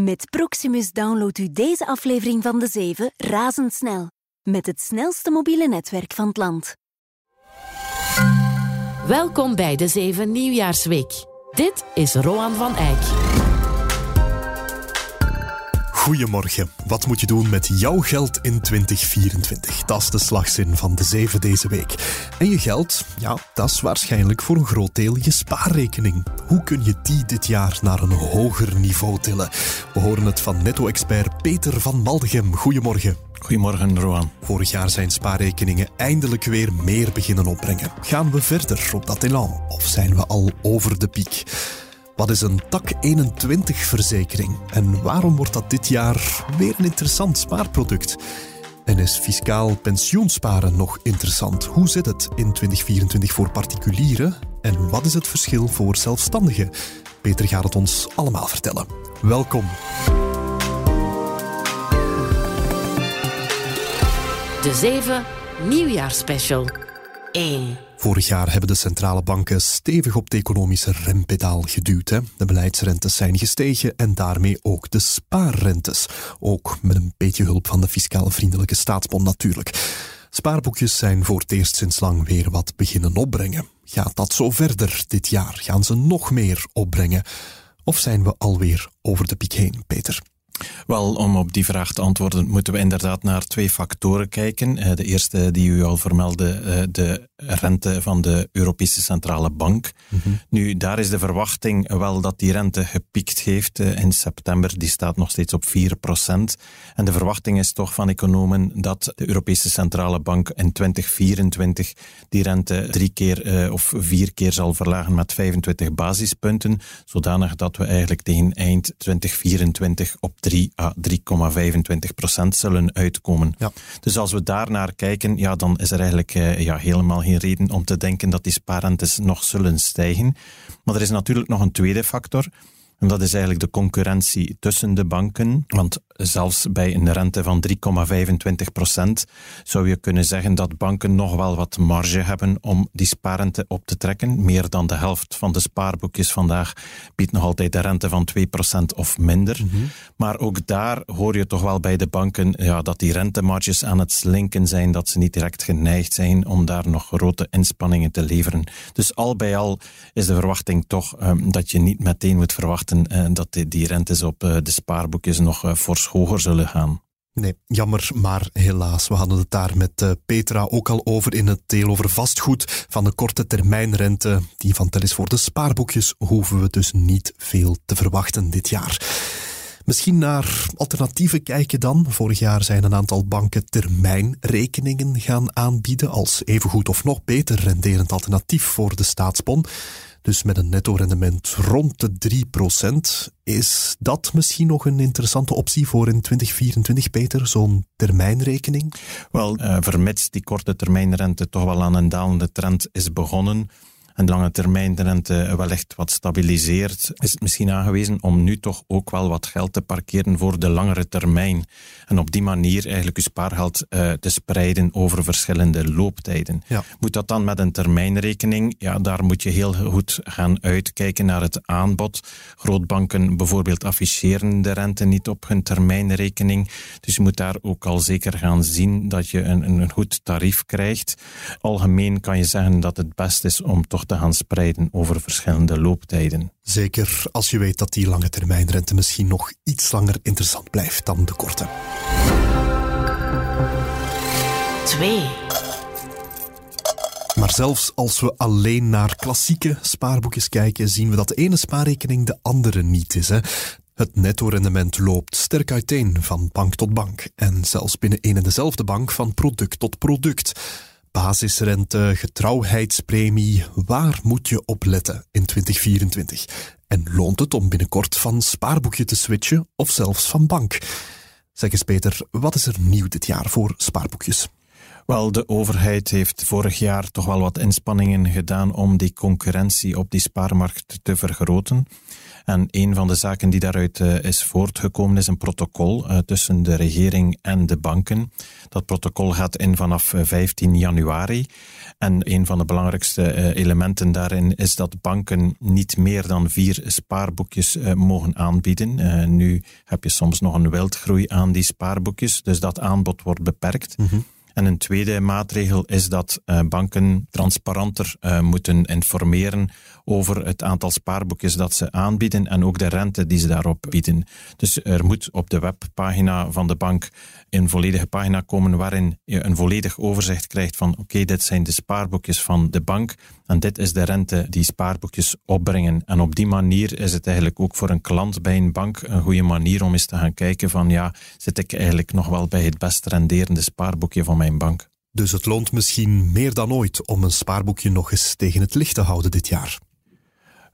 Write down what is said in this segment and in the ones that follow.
Met Proximus downloadt u deze aflevering van De Zeven razendsnel. Met het snelste mobiele netwerk van het land. Welkom bij De Zeven Nieuwjaarsweek. Dit is Roan van Eyck. Goedemorgen. Wat moet je doen met jouw geld in 2024? Dat is de slagzin van de zeven deze week. En je geld, ja, dat is waarschijnlijk voor een groot deel je spaarrekening. Hoe kun je die dit jaar naar een hoger niveau tillen? We horen het van netto-expert Peter van Maldegem. Goedemorgen. Goedemorgen, Roan. Vorig jaar zijn spaarrekeningen eindelijk weer meer beginnen opbrengen. Gaan we verder op dat elan of zijn we al over de piek? Wat is een tak 21 verzekering en waarom wordt dat dit jaar weer een interessant spaarproduct? En is fiscaal pensioensparen nog interessant? Hoe zit het in 2024 voor particulieren en wat is het verschil voor zelfstandigen? Peter gaat het ons allemaal vertellen. Welkom. De Zeven Nieuwjaarsspecial 1. Vorig jaar hebben de centrale banken stevig op het economische rempedaal geduwd. Hè. De beleidsrentes zijn gestegen en daarmee ook de spaarrentes. Ook met een beetje hulp van de fiscaal vriendelijke staatsbond natuurlijk. Spaarboekjes zijn voor het eerst sinds lang weer wat beginnen opbrengen. Gaat dat zo verder dit jaar? Gaan ze nog meer opbrengen? Of zijn we alweer over de piek heen, Peter? Wel, om op die vraag te antwoorden, moeten we inderdaad naar twee factoren kijken. Eh, de eerste die u al vermeldde, eh, de rente van de Europese Centrale Bank. Mhm. Nu, daar is de verwachting wel dat die rente gepiekt heeft eh, in september. Die staat nog steeds op 4%. En de verwachting is toch van economen dat de Europese Centrale Bank in 2024 die rente drie keer of vier keer zal verlagen met 25 basispunten, zodanig dat we eigenlijk tegen eind 2024 op 3 à 3,25 procent zullen uitkomen. Ja. Dus als we daar naar kijken, ja, dan is er eigenlijk eh, ja, helemaal geen reden om te denken dat die spaarrentes nog zullen stijgen. Maar er is natuurlijk nog een tweede factor. En dat is eigenlijk de concurrentie tussen de banken. Want zelfs bij een rente van 3,25 procent zou je kunnen zeggen dat banken nog wel wat marge hebben om die spaarrente op te trekken. Meer dan de helft van de spaarboekjes vandaag biedt nog altijd de rente van 2 procent of minder. Mhm. Maar ook daar hoor je toch wel bij de banken ja, dat die rentemarges aan het slinken zijn, dat ze niet direct geneigd zijn om daar nog grote inspanningen te leveren. Dus al bij al is de verwachting toch um, dat je niet meteen moet verwachten uh, dat die, die rentes op uh, de spaarboekjes nog uh, fors hoger zullen gaan. Nee, jammer, maar helaas. We hadden het daar met Petra ook al over in het deel over vastgoed. Van de korte termijnrente, die van tel is voor de spaarboekjes, hoeven we dus niet veel te verwachten dit jaar. Misschien naar alternatieven kijken dan. Vorig jaar zijn een aantal banken termijnrekeningen gaan aanbieden als evengoed of nog beter renderend alternatief voor de staatsbon. Dus met een netto-rendement rond de 3%. Is dat misschien nog een interessante optie voor in 2024, Peter? Zo'n termijnrekening? Wel, uh, vermits die korte termijnrente toch wel aan een dalende trend is begonnen, en de lange termijn de rente wellicht wat stabiliseert, is het misschien aangewezen om nu toch ook wel wat geld te parkeren voor de langere termijn. En op die manier eigenlijk je spaargeld uh, te spreiden over verschillende looptijden. Ja. Moet dat dan met een termijnrekening? Ja, daar moet je heel goed gaan uitkijken naar het aanbod. Grootbanken bijvoorbeeld afficheren de rente niet op hun termijnrekening. Dus je moet daar ook al zeker gaan zien dat je een, een goed tarief krijgt. Algemeen kan je zeggen dat het best is om toch te gaan spreiden over verschillende looptijden. Zeker als je weet dat die lange termijnrente misschien nog iets langer interessant blijft dan de korte. 2. Maar zelfs als we alleen naar klassieke spaarboekjes kijken, zien we dat de ene spaarrekening de andere niet is. Hè? Het netto-rendement loopt sterk uiteen van bank tot bank en zelfs binnen een en dezelfde bank van product tot product basisrente, getrouwheidspremie. Waar moet je op letten in 2024? En loont het om binnenkort van spaarboekje te switchen of zelfs van bank? Zeg eens Peter, wat is er nieuw dit jaar voor spaarboekjes? Wel, de overheid heeft vorig jaar toch wel wat inspanningen gedaan om die concurrentie op die spaarmarkt te vergroten. En een van de zaken die daaruit uh, is voortgekomen is een protocol uh, tussen de regering en de banken. Dat protocol gaat in vanaf 15 januari. En een van de belangrijkste elementen daarin is dat banken niet meer dan vier spaarboekjes mogen aanbieden. nu heb je soms nog een wildgroei aan die spaarboekjes, dus dat aanbod wordt beperkt. -hmm. En een tweede maatregel is dat uh, banken transparanter uh, moeten informeren over het aantal spaarboekjes dat ze aanbieden en ook de rente die ze daarop bieden. Dus er moet op de webpagina van de bank een volledige pagina komen waarin je een volledig overzicht krijgt van oké, dit zijn de spaarboekjes van de bank en dit is de rente die spaarboekjes opbrengen. En op die manier is het eigenlijk ook voor een klant bij een bank een goede manier om eens te gaan kijken van ja, zit ik eigenlijk nog wel bij het best renderende spaarboekje van mijn bank. Dus het loont misschien meer dan ooit om een spaarboekje nog eens tegen het licht te houden dit jaar.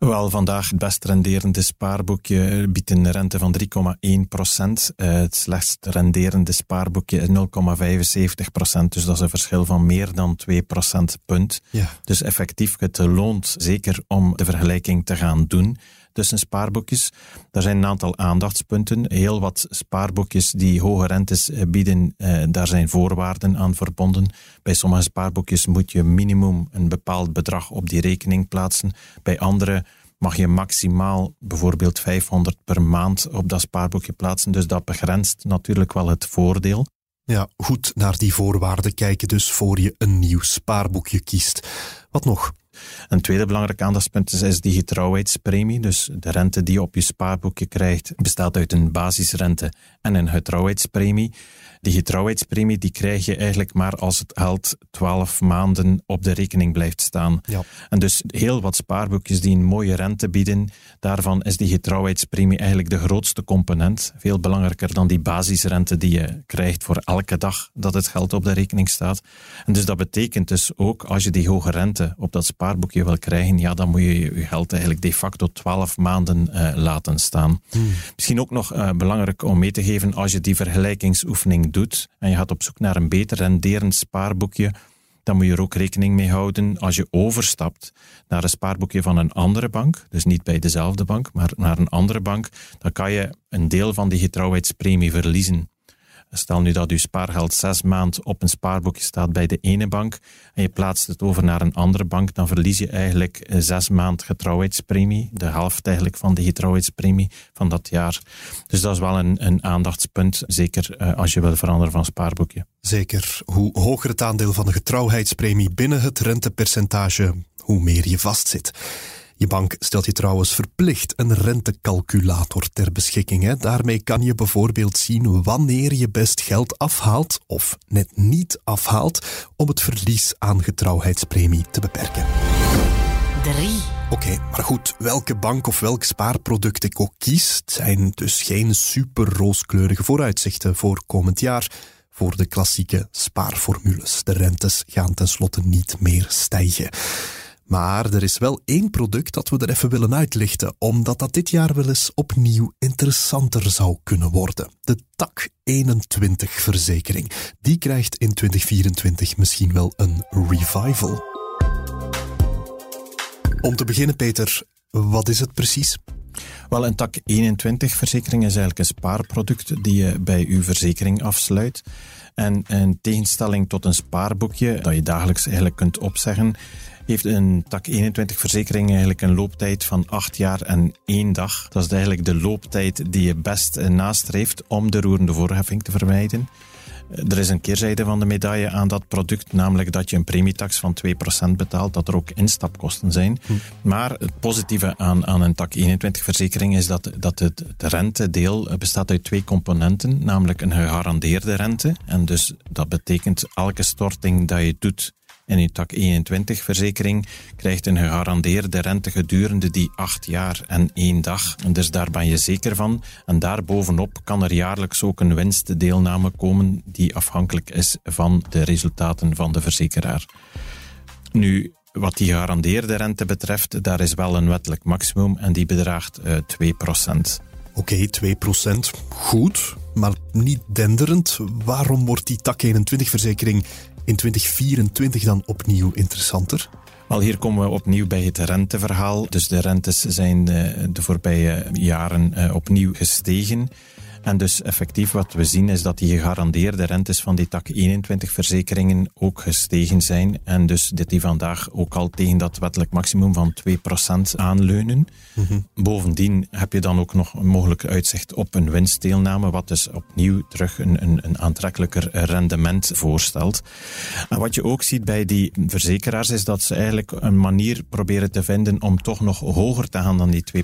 Wel, vandaag het best renderende spaarboekje biedt een rente van 3,1 procent. Uh, het slechtst renderende spaarboekje is 0,75 procent. Dus dat is een verschil van meer dan 2 procentpunt. Ja. Dus effectief, het loont zeker om de vergelijking te gaan doen tussen spaarboekjes. Er zijn een aantal aandachtspunten. Heel wat spaarboekjes die hoge rentes eh, bieden, eh, daar zijn voorwaarden aan verbonden. Bij sommige spaarboekjes moet je minimum een bepaald bedrag op die rekening plaatsen. Bij andere mag je maximaal bijvoorbeeld 500 per maand op dat spaarboekje plaatsen. Dus dat begrenst natuurlijk wel het voordeel. Ja, goed naar die voorwaarden kijken dus voor je een nieuw spaarboekje kiest. Wat nog? Een tweede belangrijk aandachtspunt is, die getrouwheidspremie. Dus de rente die je op je spaarboekje krijgt, bestaat uit een basisrente en een getrouwheidspremie. Die getrouwheidspremie die krijg je eigenlijk maar als het geld 12 maanden op de rekening blijft staan. Ja. En dus heel wat spaarboekjes die een mooie rente bieden, daarvan is die getrouwheidspremie eigenlijk de grootste component. Veel belangrijker dan die basisrente die je krijgt voor elke dag dat het geld op de rekening staat. En dus dat betekent dus ook, als je die hoge rente op dat spaarboekje wil krijgen, ja, dan moet je je geld eigenlijk de facto 12 maanden uh, laten staan. Hmm. Misschien ook nog uh, belangrijk om mee te geven, als je die vergelijkingsoefening doet en je gaat op zoek naar een beter renderend spaarboekje, dan moet je er ook rekening mee houden als je overstapt naar een spaarboekje van een andere bank, dus niet bij dezelfde bank, maar naar een andere bank, dan kan je een deel van die getrouwheidspremie verliezen. Stel nu dat uw spaargeld zes maand op een spaarboekje staat bij de ene bank en je plaatst het over naar een andere bank, dan verlies je eigenlijk eh, zes maand getrouwheidspremie, de helft eigenlijk van de getrouwheidspremie van dat jaar. Dus dat is wel een, een aandachtspunt, zeker uh, als je wil veranderen van spaarboekje. Zeker. Hoe hoger het aandeel van de getrouwheidspremie binnen het rentepercentage, hoe meer je vastzit. Je bank stelt je trouwens verplicht een rentecalculator ter beschikking. Hè. Daarmee kan je bijvoorbeeld zien wanneer je best geld afhaalt of net niet afhaalt om het verlies aan getrouwheidspremie te beperken. 3. Oké, maar goed, welke bank of welk spaarproduct ik ook kies, zijn dus geen super rooskleurige vooruitzichten voor komend jaar voor de klassieke spaarformules. De rentes gaan tenslotte niet meer stijgen. Maar er is wel één product dat we er even willen uitlichten, omdat dat dit jaar wel eens opnieuw interessanter zou kunnen worden. De TAC 21 verzekering. Die krijgt in 2024 misschien wel een revival. Om te beginnen, Peter, wat is het precies? Wel, een tak 21 verzekering is eigenlijk een spaarproduct die je bij uw verzekering afsluit. En in tegenstelling tot een spaarboekje dat je dagelijks eigenlijk kunt opzeggen, heeft een tak 21 verzekering eigenlijk een looptijd van 8 jaar en 1 dag. Dat is eigenlijk de looptijd die je best nastreeft om de roerende voorheffing te vermijden. Er is een keerzijde van de medaille aan dat product, namelijk dat je een premietax van 2% betaalt, dat er ook instapkosten zijn. Hm. Maar het positieve aan, aan een tak 21 verzekering is dat, dat het, het rentedeel bestaat uit twee componenten, namelijk een gegarandeerde rente. En dus dat betekent elke storting dat je doet en uw tak 21 verzekering krijgt een gegarandeerde rente gedurende die acht jaar en één dag. En dus daar ben je zeker van. En daarbovenop kan er jaarlijks ook een winstdeelname komen die afhankelijk is van de resultaten van de verzekeraar. Nu, wat die gegarandeerde rente betreft, daar is wel een wettelijk maximum en die bedraagt uh, eh, 2%. Oké, okay, 2%. Goed, maar niet denderend. Waarom wordt die tak 21 verzekering in 2024 dan opnieuw interessanter? Wel, hier komen we opnieuw bij het renteverhaal. Dus de rentes zijn de, de voorbije jaren opnieuw gestegen. En dus effectief wat we zien is dat die gegarandeerde rentes van die tak 21 verzekeringen ook gestegen zijn. En dus dat die vandaag ook al tegen dat wettelijk maximum van 2% aanleunen. Mhm. Bovendien heb je dan ook nog een mogelijk uitzicht op een winstdeelname, wat dus opnieuw terug een, een, een aantrekkelijker rendement voorstelt. En wat je ook ziet bij die verzekeraars is dat ze eigenlijk een manier proberen te vinden om toch nog hoger te gaan dan die 2%.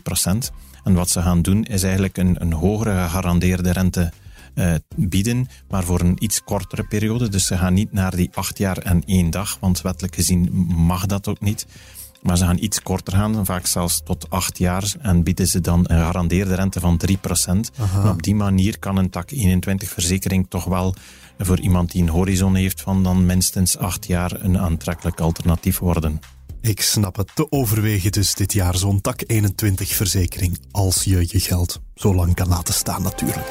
En wat ze gaan doen is eigenlijk een, een hogere gegarandeerde rente uh, bieden, maar voor een iets kortere periode. Dus ze gaan niet naar die acht jaar en één dag, want wettelijk gezien mag dat ook niet. Maar ze gaan iets korter gaan, vaak zelfs tot acht jaar, en bieden ze dan een gegarandeerde rente van 3%. En op die manier kan een tak 21 verzekering toch wel voor iemand die een horizon heeft van dan minstens acht jaar een aantrekkelijk alternatief worden. Ik snap het. Te overwegen dus dit jaar zo'n tak 21 verzekering. Als je je geld zo lang kan laten staan natuurlijk.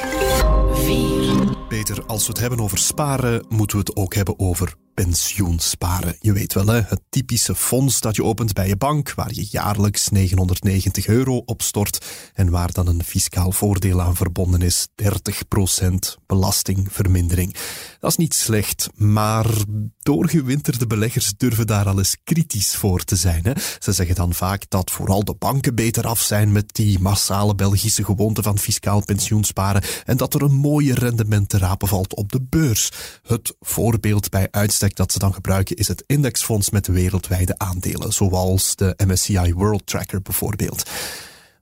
4. Peter, als we het hebben over sparen, moeten we het ook hebben over pensioensparen. Je weet wel, hè, het typische fonds dat je opent bij je bank, waar je jaarlijks 990 euro op stort en waar dan een fiscaal voordeel aan verbonden is, 30% belastingvermindering. Dat is niet slecht, maar doorgewinterde beleggers durven daar al eens kritisch voor te zijn. Hè. Ze zeggen dan vaak dat vooral de banken beter af zijn met die massale Belgische gewoonte van fiscaal pensioensparen en dat er een mooie rendement te rapen valt op de beurs. Het voorbeeld bij uitstek dat ze dan gebruiken is het indexfonds met wereldwijde aandelen, zoals de MSCI World Tracker bijvoorbeeld.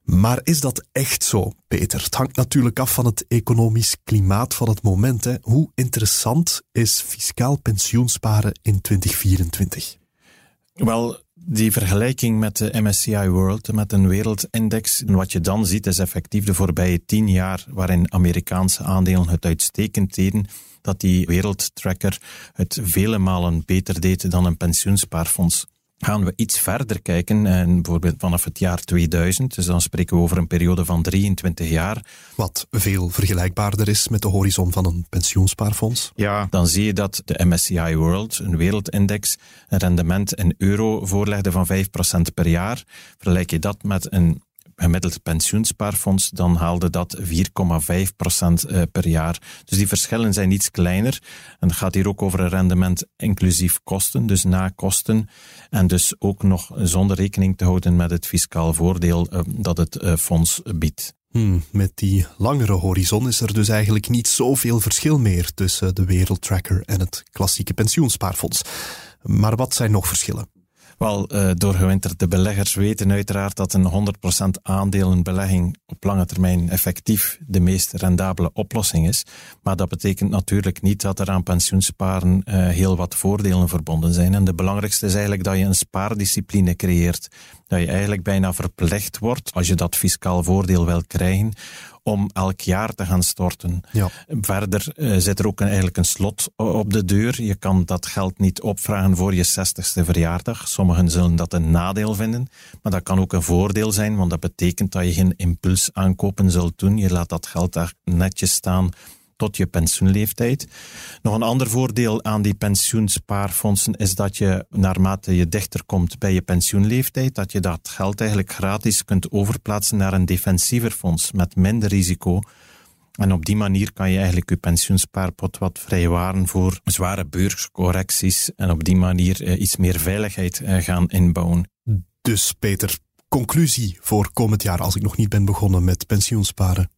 Maar is dat echt zo, Peter? Het hangt natuurlijk af van het economisch klimaat van het moment. Hè. Hoe interessant is fiscaal pensioensparen in 2024? Wel, die vergelijking met de MSCI World, met een wereldindex, wat je dan ziet is effectief de voorbije tien jaar waarin Amerikaanse aandelen het uitstekend deden, dat die wereldtracker het vele malen beter deed dan een pensioenspaarfonds. Gaan we iets verder kijken, en bijvoorbeeld vanaf het jaar 2000, dus dan spreken we over een periode van 23 jaar. Wat veel vergelijkbaarder is met de horizon van een pensioenspaarfonds? Ja, dan zie je dat de MSCI World, een wereldindex, een rendement in euro voorlegde van 5% per jaar. Vergelijk je dat met een gemiddeld pensioenspaarfonds, dan haalde dat 4,5% eh, per jaar. Dus die verschillen zijn iets kleiner. En het gaat hier ook over een rendement inclusief kosten, dus na kosten. En dus ook nog zonder rekening te houden met het fiscaal voordeel eh, dat het eh, fonds biedt. Hmm, met die langere horizon is er dus eigenlijk niet zoveel verschil meer tussen de Wereldtracker en het klassieke pensioenspaarfonds. Maar wat zijn nog verschillen? Wel, uh, doorgewinterde beleggers weten uiteraard dat een 100% aandelenbelegging op lange termijn effectief de meest rendabele oplossing is. Maar dat betekent natuurlijk niet dat er aan pensioensparen uh, heel wat voordelen verbonden zijn. En de belangrijkste is eigenlijk dat je een spaardiscipline creëert. Dat je eigenlijk bijna verplicht wordt, als je dat fiscaal voordeel wil krijgen, om elk jaar te gaan storten. Ja. Verder uh, zit er ook een, eigenlijk een slot op de deur. Je kan dat geld niet opvragen voor je 60ste verjaardag. Sommigen zullen dat een nadeel vinden, maar dat kan ook een voordeel zijn, want dat betekent dat je geen impuls aankopen zult doen. Je laat dat geld daar netjes staan tot je pensioenleeftijd. Nog een ander voordeel aan die pensioenspaarfondsen is dat je naarmate je dichter komt bij je pensioenleeftijd, dat je dat geld eigenlijk gratis kunt overplaatsen naar een defensiever fonds met minder risico. En op die manier kan je eigenlijk je pensioenspaarpot wat vrijwaren voor zware beurscorrecties en op die manier eh, iets meer veiligheid eh, gaan inbouwen. Dus Peter, conclusie voor komend jaar als ik nog niet ben begonnen met pensioensparen?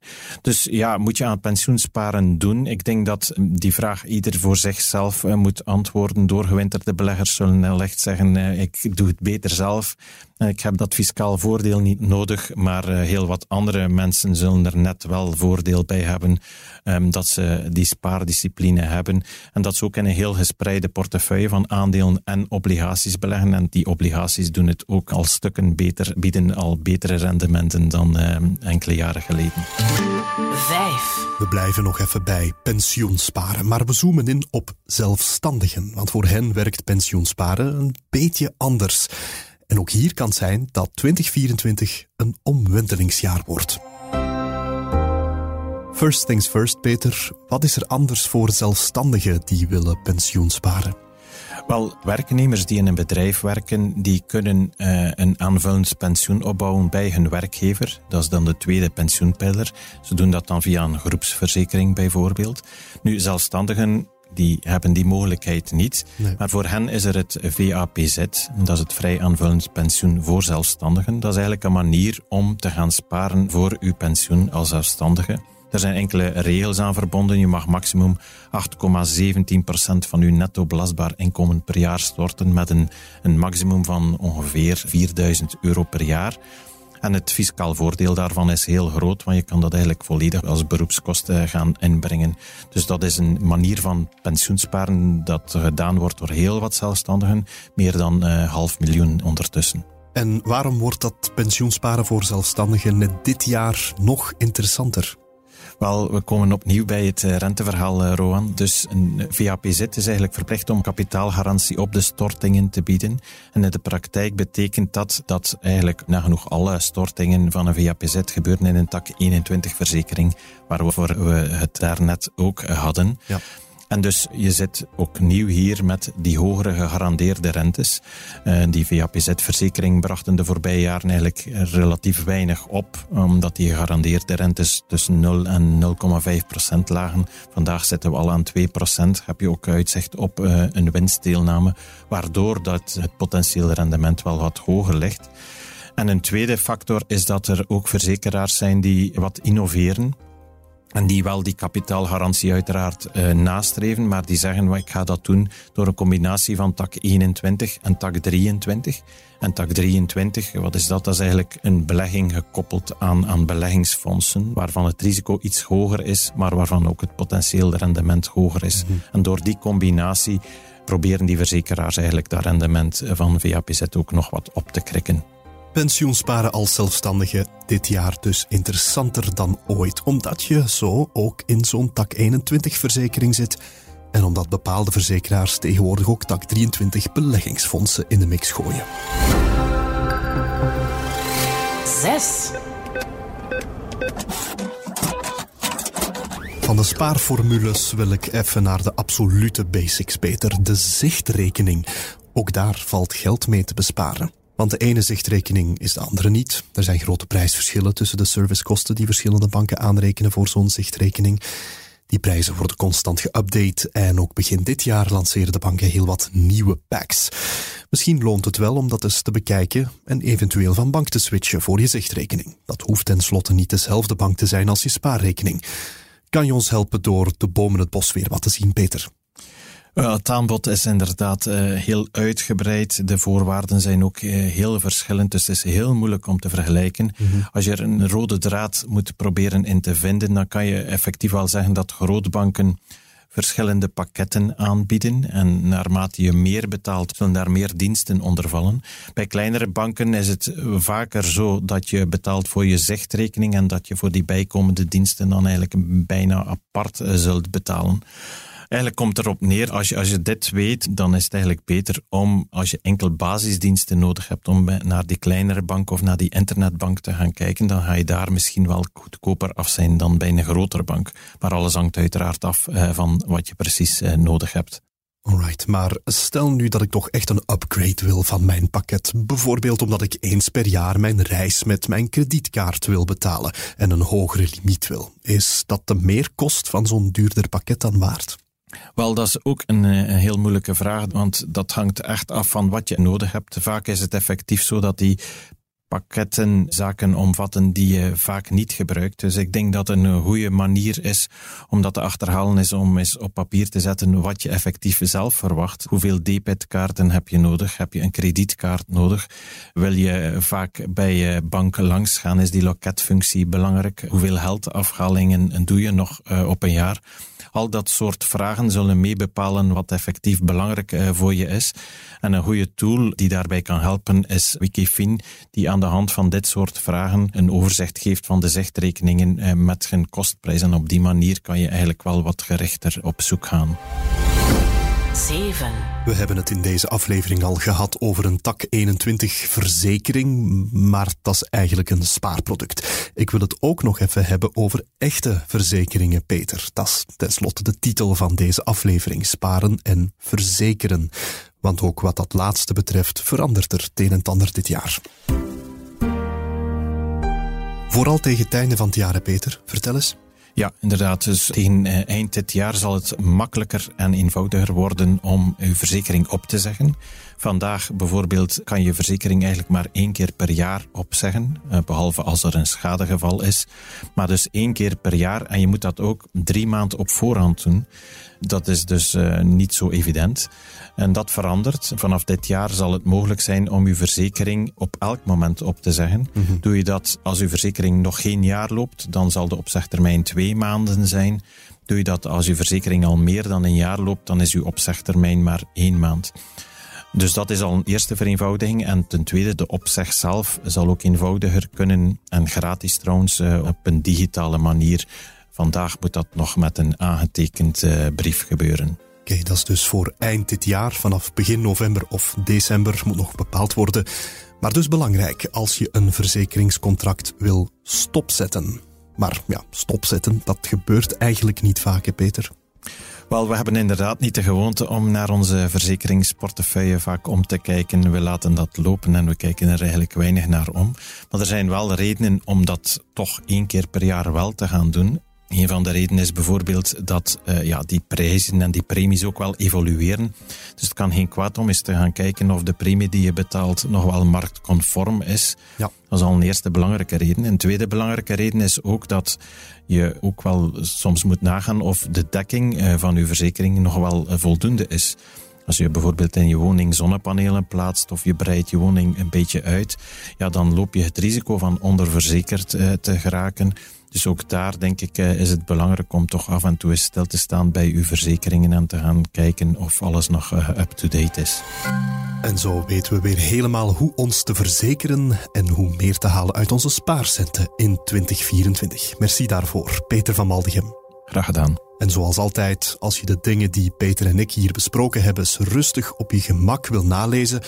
Dus ja, moet je aan pensioensparen doen? Ik denk dat die vraag ieder voor zichzelf eh, moet antwoorden. Doorgewinterde beleggers zullen wellicht zeggen, uh, ik doe het beter zelf. Ik heb dat fiscaal voordeel niet nodig, maar uh, heel wat andere mensen zullen er net wel voordeel bij hebben um, dat ze die spaardiscipline hebben en dat ze ook in een heel gespreide portefeuille van aandelen en obligaties beleggen. En die obligaties doen het ook al stukken beter, bieden al betere rendementen dan um, enkele jaren geleden. Vijf. We blijven nog even bij pensioensparen, maar we zoomen in op zelfstandigen, want voor hen werkt pensioensparen een beetje anders. En ook hier kan het zijn dat 2024 een omwentelingsjaar wordt. First things first, Peter. Wat is er anders voor zelfstandigen die willen pensioen sparen? Wel, werknemers die in een bedrijf werken, die kunnen uh, een aanvullend pensioen opbouwen bij hun werkgever. Dat is dan de tweede pensioenpijler. Ze doen dat dan via een groepsverzekering bijvoorbeeld. Nu, zelfstandigen die hebben die mogelijkheid niet. Maar voor hen is er het VAPZ, dat is het vrij aanvullend pensioen voor zelfstandigen. Dat is eigenlijk een manier om te gaan sparen voor uw pensioen als zelfstandige. Er zijn enkele regels aan verbonden. Je mag maximum 8,17% van uw netto belastbaar inkomen per jaar storten met een, een maximum van ongeveer 4000 euro per jaar. En het fiscaal voordeel daarvan is heel groot, want je kan dat eigenlijk volledig als beroepskosten gaan inbrengen. Dus dat is een manier van pensioensparen dat gedaan wordt door heel wat zelfstandigen, meer dan uh, half miljoen ondertussen. En waarom wordt dat pensioensparen voor zelfstandigen dit jaar nog interessanter? Wel, we komen opnieuw bij het eh, renteverhaal, eh, Roan. Dus een VAPZ is eigenlijk verplicht om kapitaalgarantie op de stortingen te bieden. En in de praktijk betekent dat dat eigenlijk nagenoeg alle stortingen van een VAPZ gebeuren in een tak 21 verzekering, waarover we het daarnet ook hadden. Ja. En dus je zit ook nieuw hier met die hogere gegarandeerde rentes. Uh, die VAPZ-verzekering bracht in de voorbije jaren eigenlijk relatief weinig op, omdat die gegarandeerde rentes tussen 0 en 0,5 procent lagen. Vandaag zitten we al aan 2 procent. Heb je ook uitzicht op uh, een winstdeelname, waardoor dat het potentiële rendement wel wat hoger ligt. En een tweede factor is dat er ook verzekeraars zijn die wat innoveren. En die wel die kapitaalgarantie uiteraard uh, nastreven, maar die zeggen, ik ga dat doen door een combinatie van tak 21 en tak 23. En tak 23, wat is dat? Dat is eigenlijk een belegging gekoppeld aan, aan beleggingsfondsen, waarvan het risico iets hoger is, maar waarvan ook het potentieel rendement hoger is. Mhm. En door die combinatie proberen die verzekeraars eigenlijk dat rendement van VAPZ ook nog wat op te krikken pensioensparen als zelfstandige dit jaar dus interessanter dan ooit, omdat je zo ook in zo'n tak 21 verzekering zit en omdat bepaalde verzekeraars tegenwoordig ook tak 23 beleggingsfondsen in de mix gooien. 6. Van de spaarformules wil ik even naar de absolute basics, Peter. De zichtrekening. Ook daar valt geld mee te besparen. Want de ene zichtrekening is de andere niet. Er zijn grote prijsverschillen tussen de servicekosten die verschillende banken aanrekenen voor zo'n zichtrekening. Die prijzen worden constant geüpdate en ook begin dit jaar lanceren de banken heel wat nieuwe packs. Misschien loont het wel om dat eens te bekijken en eventueel van bank te switchen voor je zichtrekening. Dat hoeft tenslotte niet dezelfde bank te zijn als je spaarrekening. Kan je ons helpen door de bomen het bos weer wat te zien, Peter? Het aanbod is inderdaad uh, heel uitgebreid. De voorwaarden zijn ook uh, heel verschillend, dus het is heel moeilijk om te vergelijken. Mm -hmm. Als je er een rode draad moet proberen in te vinden, dan kan je effectief wel zeggen dat grootbanken verschillende pakketten aanbieden. En naarmate je meer betaalt, zullen daar meer diensten onder vallen. Bij kleinere banken is het vaker zo dat je betaalt voor je zichtrekening en dat je voor die bijkomende diensten dan eigenlijk bijna apart uh, zult betalen. Eigenlijk komt erop neer, als je, als je dit weet, dan is het eigenlijk beter om, als je enkel basisdiensten nodig hebt, om naar die kleinere bank of naar die internetbank te gaan kijken, dan ga je daar misschien wel goedkoper af zijn dan bij een grotere bank. Maar alles hangt uiteraard af eh, van wat je precies eh, nodig hebt. Alright, maar stel nu dat ik toch echt een upgrade wil van mijn pakket. Bijvoorbeeld omdat ik eens per jaar mijn reis met mijn kredietkaart wil betalen en een hogere limiet wil. Is dat de meerkost van zo'n duurder pakket dan waard? Wel, dat is ook een, eh, een, heel moeilijke vraag, want dat hangt echt af van wat je nodig hebt. Vaak is het effectief zo dat die pakketten zaken omvatten die je vaak niet gebruikt. Dus ik denk dat een goede manier is om dat te achterhalen is om eens op papier te zetten wat je effectief zelf verwacht. Hoeveel debitkaarten heb je nodig? Heb je een kredietkaart nodig? Wil je vaak bij je bank langs gaan? Is die loketfunctie belangrijk? Hoeveel heldafhalingen doe je nog uh, op een jaar? Al dat soort vragen zullen meebepalen wat effectief belangrijk uh, voor je is. En een goede tool die daarbij kan helpen is Wikifin, die aan de hand van dit soort vragen een overzicht geeft van de zichtrekeningen uh, met hun kostprijs. En op die manier kan je eigenlijk wel wat gerichter op zoek gaan. 7. We hebben het in deze aflevering al gehad over een tak 21 verzekering, maar dat is eigenlijk een spaarproduct. Ik wil het ook nog even hebben over echte verzekeringen, Peter. Dat is tenslotte de titel van deze aflevering: Sparen en verzekeren. Want ook wat dat laatste betreft verandert er het een en ander dit jaar. Vooral tegen het einde van het jaar, Peter. Vertel eens. Ja, inderdaad. Dus tegen eh, eind dit jaar zal het makkelijker en eenvoudiger worden om uw verzekering op te zeggen. Vandaag bijvoorbeeld kan je verzekering eigenlijk maar één keer per jaar opzeggen, eh, behalve als er een schadegeval is. Maar dus één keer per jaar en je moet dat ook drie maanden op voorhand doen. Dat is dus uh, niet zo evident. En dat verandert. Vanaf dit jaar zal het mogelijk zijn om uw verzekering op elk moment op te zeggen. Mm -hmm. Doe je dat als uw verzekering nog geen jaar loopt, dan zal de opzegtermijn twee maanden zijn. Doe je dat als uw verzekering al meer dan een jaar loopt, dan is uw opzegtermijn maar één maand. Dus dat is al een eerste vereenvoudiging. En ten tweede, de opzeg zelf zal ook eenvoudiger kunnen en gratis trouwens uh, op een digitale manier. Vandaag moet dat nog met een aangetekend uh, brief gebeuren. Oké, dat is dus voor eind dit jaar, vanaf begin november of december, moet nog bepaald worden. Maar dus belangrijk als je een verzekeringscontract wil stopzetten. Maar ja, stopzetten, dat gebeurt eigenlijk niet vaak, hè, Peter? Wel, we hebben inderdaad niet de gewoonte om naar onze verzekeringsportefeuille vaak om te kijken. We laten dat lopen en we kijken er eigenlijk weinig naar om. Maar er zijn wel redenen om dat toch één keer per jaar wel te gaan doen. Een van de redenen is bijvoorbeeld dat uh, ja, die prijzen en die premies ook wel evolueren. Dus het kan geen kwaad om eens te gaan kijken of de premie die je betaalt nog wel marktconform is. Ja. Dat is al een eerste belangrijke reden. Een tweede belangrijke reden is ook dat je ook wel soms moet nagaan of de dekking uh, van je verzekering nog wel uh, voldoende is. Als je bijvoorbeeld in je woning zonnepanelen plaatst of je breidt je woning een beetje uit, ja, dan loop je het risico van onderverzekerd te geraken. Dus ook daar denk ik is het belangrijk om toch af en toe eens stil te staan bij uw verzekeringen en te gaan kijken of alles nog up-to-date is. En zo weten we weer helemaal hoe ons te verzekeren en hoe meer te halen uit onze spaarcenten in 2024. Merci daarvoor, Peter van Maldegem. Graag gedaan. En zoals altijd, als je de dingen die Peter en ik hier besproken hebben rustig op je gemak wil nalezen,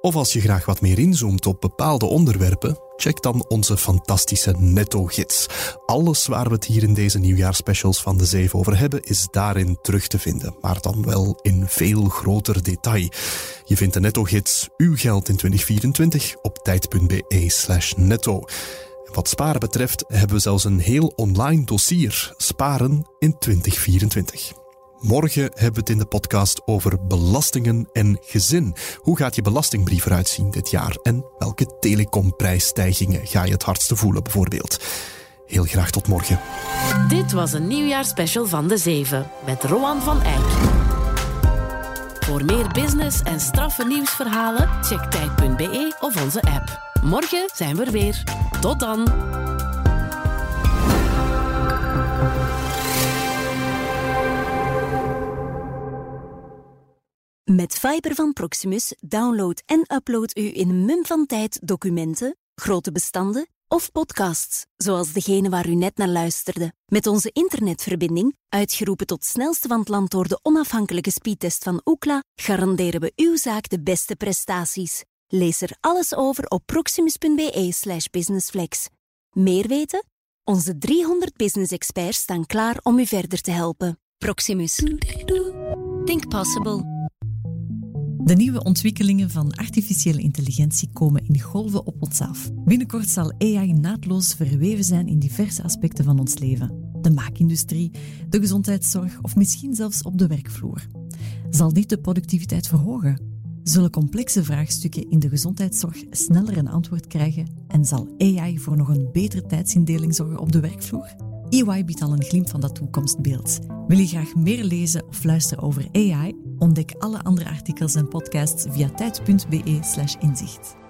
of als je graag wat meer inzoomt op bepaalde onderwerpen, check dan onze fantastische netto-gids. Alles waar we het hier in deze nieuwjaarsspecials van de Zeven over hebben, is daarin terug te vinden, maar dan wel in veel groter detail. Je vindt de netto-gids Uw geld in 2024 op tijd.be slash netto. Wat sparen betreft hebben we zelfs een heel online dossier Sparen in 2024. Morgen hebben we het in de podcast over belastingen en gezin. Hoe gaat je belastingbrief eruit zien dit jaar? En welke telecomprijsstijgingen ga je het hardste voelen bijvoorbeeld? Heel graag tot morgen. Dit was een nieuwjaarsspecial van De Zeven met Roan van Eyck. Voor meer business en straffe nieuwsverhalen, check tijd.be of onze app. Morgen zijn we er weer. Tot dan! Met Fiber van Proximus download en upload u in een mum van tijd documenten, grote bestanden of podcasts, zoals degene waar u net naar luisterde. Met onze internetverbinding, uitgeroepen tot snelste van het land door de onafhankelijke speedtest van Ookla, garanderen we uw zaak de beste prestaties. Lees er alles over op proximus.be/slash businessflex. Meer weten? Onze 300 business experts staan klaar om u verder te helpen. Proximus. Think possible. De nieuwe ontwikkelingen van artificiële intelligentie komen in golven op ons af. Binnenkort zal AI naadloos verweven zijn in diverse aspecten van ons leven. De maakindustrie, de gezondheidszorg of misschien zelfs op de werkvloer. Zal dit de productiviteit verhogen? Zullen complexe vraagstukken in de gezondheidszorg sneller een antwoord krijgen en zal AI voor nog een betere tijdsindeling zorgen op de werkvloer? EY biedt al een glimp van dat toekomstbeeld. Wil je graag meer lezen of luisteren over AI? Ontdek alle andere artikels en podcasts via tijd.be/inzicht.